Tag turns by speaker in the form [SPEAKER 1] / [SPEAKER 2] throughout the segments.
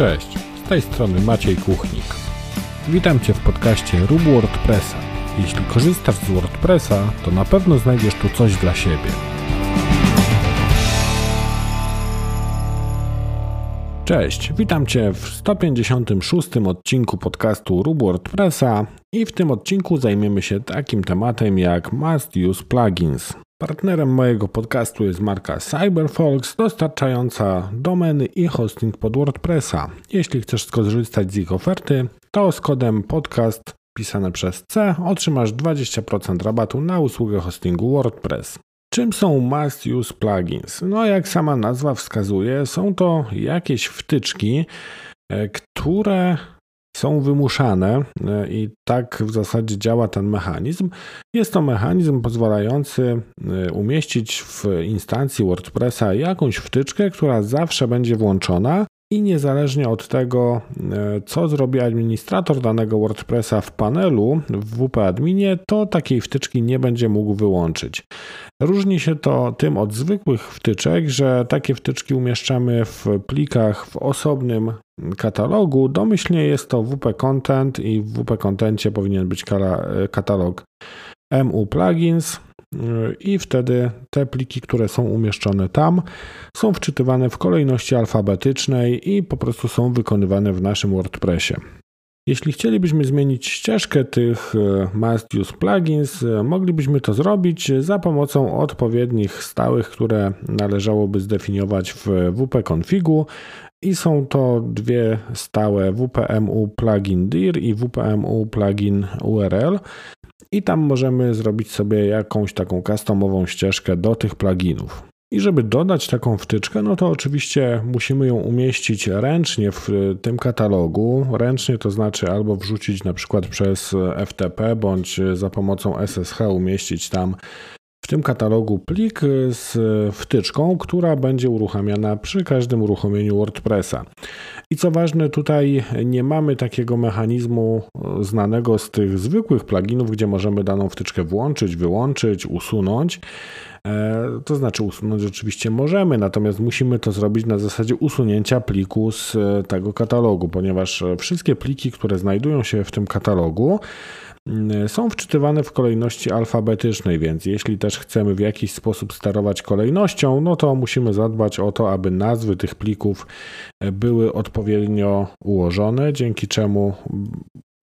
[SPEAKER 1] Cześć, z tej strony Maciej Kuchnik. Witam Cię w podcaście Rób WordPressa. Jeśli korzystasz z WordPressa, to na pewno znajdziesz tu coś dla siebie. Cześć, witam Cię w 156 odcinku podcastu Rób WordPressa i w tym odcinku zajmiemy się takim tematem jak Must Use Plugins. Partnerem mojego podcastu jest marka CyberFolks, dostarczająca domeny i hosting pod WordPressa. Jeśli chcesz skorzystać z ich oferty, to z kodem podcast pisane przez C otrzymasz 20% rabatu na usługę hostingu WordPress. Czym są Must Use Plugins? No, jak sama nazwa wskazuje, są to jakieś wtyczki, e, które są wymuszane e, i tak w zasadzie działa ten mechanizm. Jest to mechanizm pozwalający e, umieścić w instancji WordPressa jakąś wtyczkę, która zawsze będzie włączona i niezależnie od tego, e, co zrobi administrator danego WordPressa w panelu w WP Adminie, to takiej wtyczki nie będzie mógł wyłączyć. Różni się to tym od zwykłych wtyczek, że takie wtyczki umieszczamy w plikach w osobnym katalogu. Domyślnie jest to WP Content i w WP Contencie powinien być katalog MU Plugins i wtedy te pliki, które są umieszczone tam, są wczytywane w kolejności alfabetycznej i po prostu są wykonywane w naszym WordPressie. Jeśli chcielibyśmy zmienić ścieżkę tych Must Use Plugins, e, moglibyśmy to zrobić za pomocą odpowiednich stałych, które należałoby zdefiniować w WP Configu i są to dwie stałe WPMU plugin dir i WPMU plugin URL i tam możemy zrobić sobie jakąś taką customową ścieżkę do tych pluginów. I żeby dodać taką wtyczkę, no to oczywiście musimy ją umieścić ręcznie w tym katalogu. Ręcznie to znaczy albo wrzucić na przykład przez FTP, bądź za pomocą SSH umieścić tam w tym katalogu plik z wtyczką, która będzie uruchamiana przy każdym uruchomieniu WordPressa. I co ważne, tutaj nie mamy takiego mechanizmu znanego z tych zwykłych pluginów, gdzie możemy daną wtyczkę włączyć, wyłączyć, usunąć. E, to znaczy usunąć oczywiście możemy, natomiast musimy to zrobić na zasadzie usunięcia pliku z tego katalogu, ponieważ wszystkie pliki, które znajdują się w tym katalogu, Mm, są wczytywane w kolejności alfabetycznej, więc jeśli też chcemy w jakiś sposób sterować kolejnością, no to musimy zadbać o to, aby nazwy tych plików e, były odpowiednio ułożone, dzięki czemu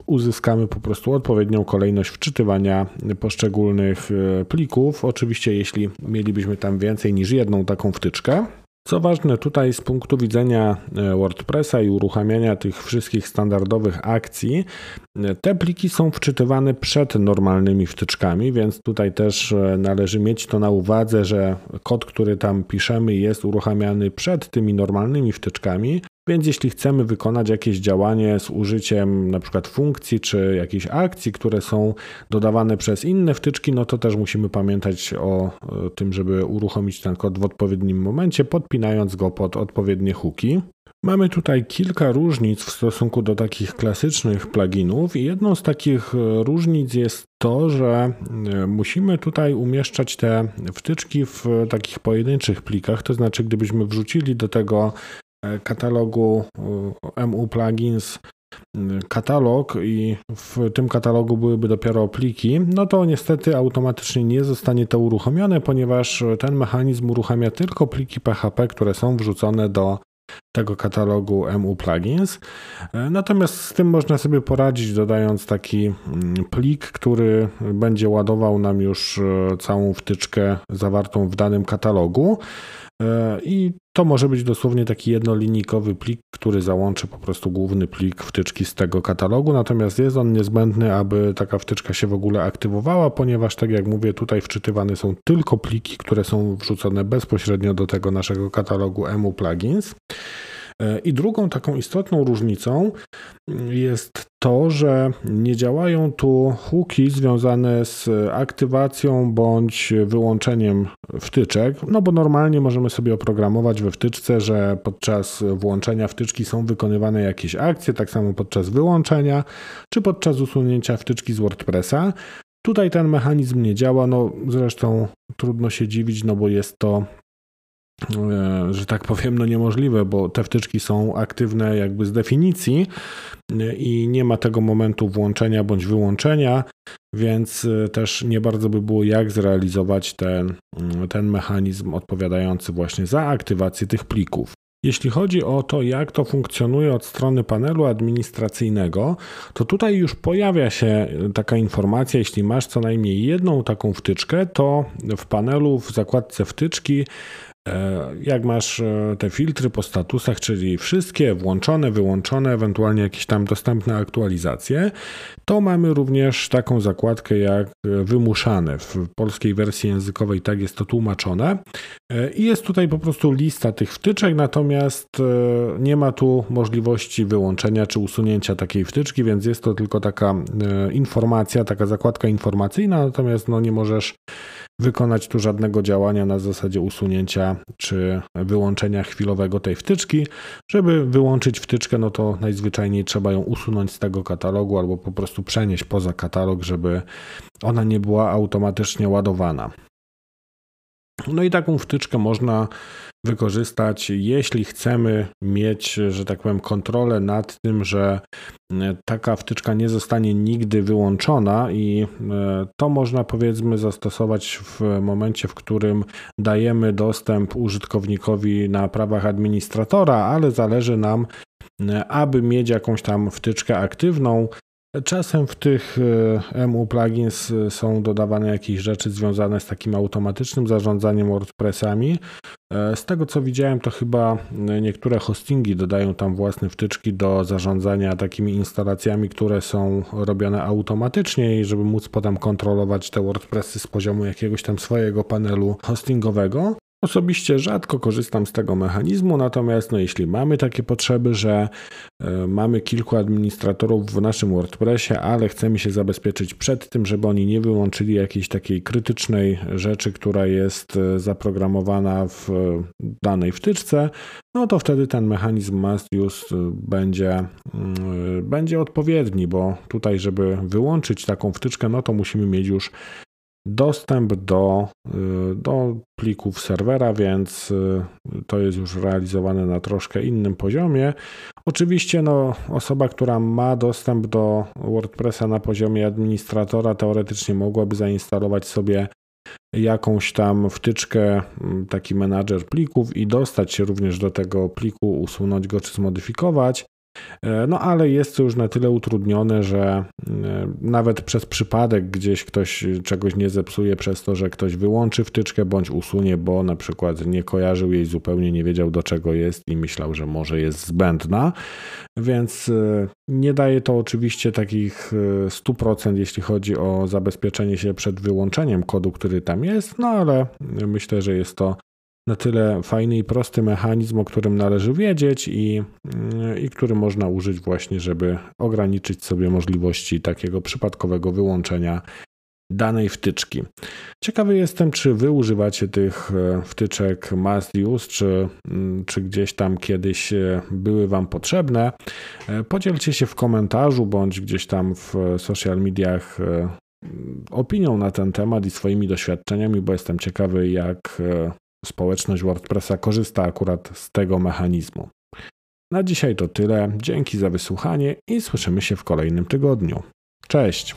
[SPEAKER 1] uzyskamy po prostu odpowiednią kolejność wczytywania poszczególnych e, plików. Oczywiście, jeśli mielibyśmy tam więcej niż jedną taką wtyczkę. Co ważne tutaj z punktu widzenia e, WordPressa i uruchamiania tych wszystkich standardowych akcji, te pliki są wczytywane przed normalnymi wtyczkami, więc tutaj też e, należy mieć to na uwadze, że kod, który tam piszemy, jest uruchamiany przed tymi normalnymi wtyczkami, więc jeśli chcemy wykonać jakieś działanie z użyciem na przykład funkcji czy jakichś akcji, które są dodawane przez inne wtyczki, no to też musimy pamiętać o tym, żeby uruchomić ten kod w odpowiednim momencie, podpinając go pod odpowiednie hooki. Mamy tutaj kilka różnic w stosunku do takich klasycznych pluginów i jedną z takich różnic jest to, że e, musimy tutaj umieszczać te wtyczki w takich pojedynczych plikach, to znaczy gdybyśmy wrzucili do tego E, katalogu e, MU Plugins katalog i w tym katalogu byłyby dopiero pliki, no to niestety automatycznie nie zostanie to uruchomione, ponieważ ten mechanizm uruchamia tylko pliki PHP, które są wrzucone do tego katalogu MU Plugins. E, natomiast z tym można sobie poradzić, dodając taki mm, plik, który będzie ładował nam już całą wtyczkę zawartą w danym katalogu. I to może być dosłownie taki jednolinijkowy plik, który załączy po prostu główny plik wtyczki z tego katalogu, natomiast jest on niezbędny, aby taka wtyczka się w ogóle aktywowała, ponieważ tak jak mówię, tutaj wczytywane są tylko pliki, które są wrzucone bezpośrednio do tego naszego katalogu EMU plugins. E, I drugą taką istotną różnicą jest to, że nie działają tu hooki związane z aktywacją bądź wyłączeniem wtyczek, no bo normalnie możemy sobie oprogramować we wtyczce, że podczas włączenia wtyczki są wykonywane jakieś akcje, tak samo podczas wyłączenia czy podczas usunięcia wtyczki z WordPressa. Tutaj ten mechanizm nie działa, no zresztą trudno się dziwić, no bo jest to że tak powiem, no niemożliwe, bo te wtyczki są aktywne jakby z definicji e, i nie ma tego momentu włączenia bądź wyłączenia, więc też nie bardzo by było jak zrealizować ten, mm, ten mechanizm odpowiadający właśnie za aktywację tych plików. Jeśli chodzi o to, jak to funkcjonuje od strony panelu administracyjnego, to tutaj już pojawia się taka informacja, jeśli masz co najmniej jedną taką wtyczkę, to w panelu w zakładce wtyczki E, jak masz e, te filtry po statusach, czyli wszystkie włączone, wyłączone, ewentualnie jakieś tam dostępne aktualizacje, to mamy również taką zakładkę jak wymuszane. W polskiej wersji językowej tak jest to tłumaczone. E, I jest tutaj po prostu lista tych wtyczek, natomiast nie ma tu możliwości wyłączenia czy usunięcia takiej wtyczki, więc jest to tylko taka informacja, taka zakładka informacyjna, natomiast no nie możesz wykonać tu żadnego działania na zasadzie usunięcia czy wyłączenia chwilowego tej wtyczki. Żeby wyłączyć wtyczkę, no to najzwyczajniej trzeba ją usunąć z tego katalogu albo po prostu przenieść poza katalog, żeby ona nie była automatycznie ładowana. No i taką wtyczkę można wykorzystać, jeśli chcemy mieć, że tak powiem, kontrolę nad tym, że e, taka wtyczka nie zostanie nigdy wyłączona i e, to można powiedzmy zastosować w momencie, w którym dajemy dostęp użytkownikowi na prawach administratora, ale zależy nam, e, aby mieć jakąś tam wtyczkę aktywną, Czasem w tych e, MU plugins e, są dodawane jakieś rzeczy związane z takim automatycznym zarządzaniem WordPressami. E, z tego co widziałem, to chyba niektóre hostingi dodają tam własne wtyczki do zarządzania takimi instalacjami, które są robione automatycznie i żeby móc potem kontrolować te WordPressy z poziomu jakiegoś tam swojego panelu hostingowego. Osobiście rzadko korzystam z tego mechanizmu, natomiast no, jeśli mamy takie potrzeby, że y, mamy kilku administratorów w naszym WordPressie, ale chcemy się zabezpieczyć przed tym, żeby oni nie wyłączyli jakiejś takiej krytycznej rzeczy, która jest e, zaprogramowana w danej wtyczce, no to wtedy ten mechanizm must use będzie, y, będzie odpowiedni, bo tutaj, żeby wyłączyć taką wtyczkę, no to musimy mieć już dostęp do, y, do plików serwera, więc y, to jest już realizowane na troszkę innym poziomie. Oczywiście no, osoba, która ma dostęp do WordPressa na poziomie administratora, teoretycznie mogłaby zainstalować sobie jakąś tam wtyczkę, mm, taki menadżer plików i dostać się również do tego pliku, usunąć go czy zmodyfikować. E, no ale jest to już na tyle utrudnione, że e, nawet przez przypadek gdzieś ktoś czegoś nie zepsuje przez to, że ktoś wyłączy wtyczkę bądź usunie, bo na przykład nie kojarzył jej zupełnie, nie wiedział do czego jest i myślał, że może jest zbędna. Więc e, nie daje to oczywiście takich 100%, jeśli chodzi o zabezpieczenie się przed wyłączeniem kodu, który tam jest, no ale myślę, że jest to na tyle fajny i prosty mechanizm, o którym należy wiedzieć i, mm, i który można użyć właśnie, żeby ograniczyć sobie możliwości takiego przypadkowego wyłączenia danej wtyczki. Ciekawy jestem, czy wy używacie tych e, wtyczek must use, czy, mm, czy gdzieś tam kiedyś e, były wam potrzebne. E, podzielcie się w komentarzu bądź gdzieś tam w social mediach opinią na ten temat i swoimi doświadczeniami, bo jestem ciekawy, jak społeczność WordPressa korzysta akurat z tego mechanizmu. Na dzisiaj to tyle. Dzięki za wysłuchanie i słyszymy się w kolejnym tygodniu. Cześć!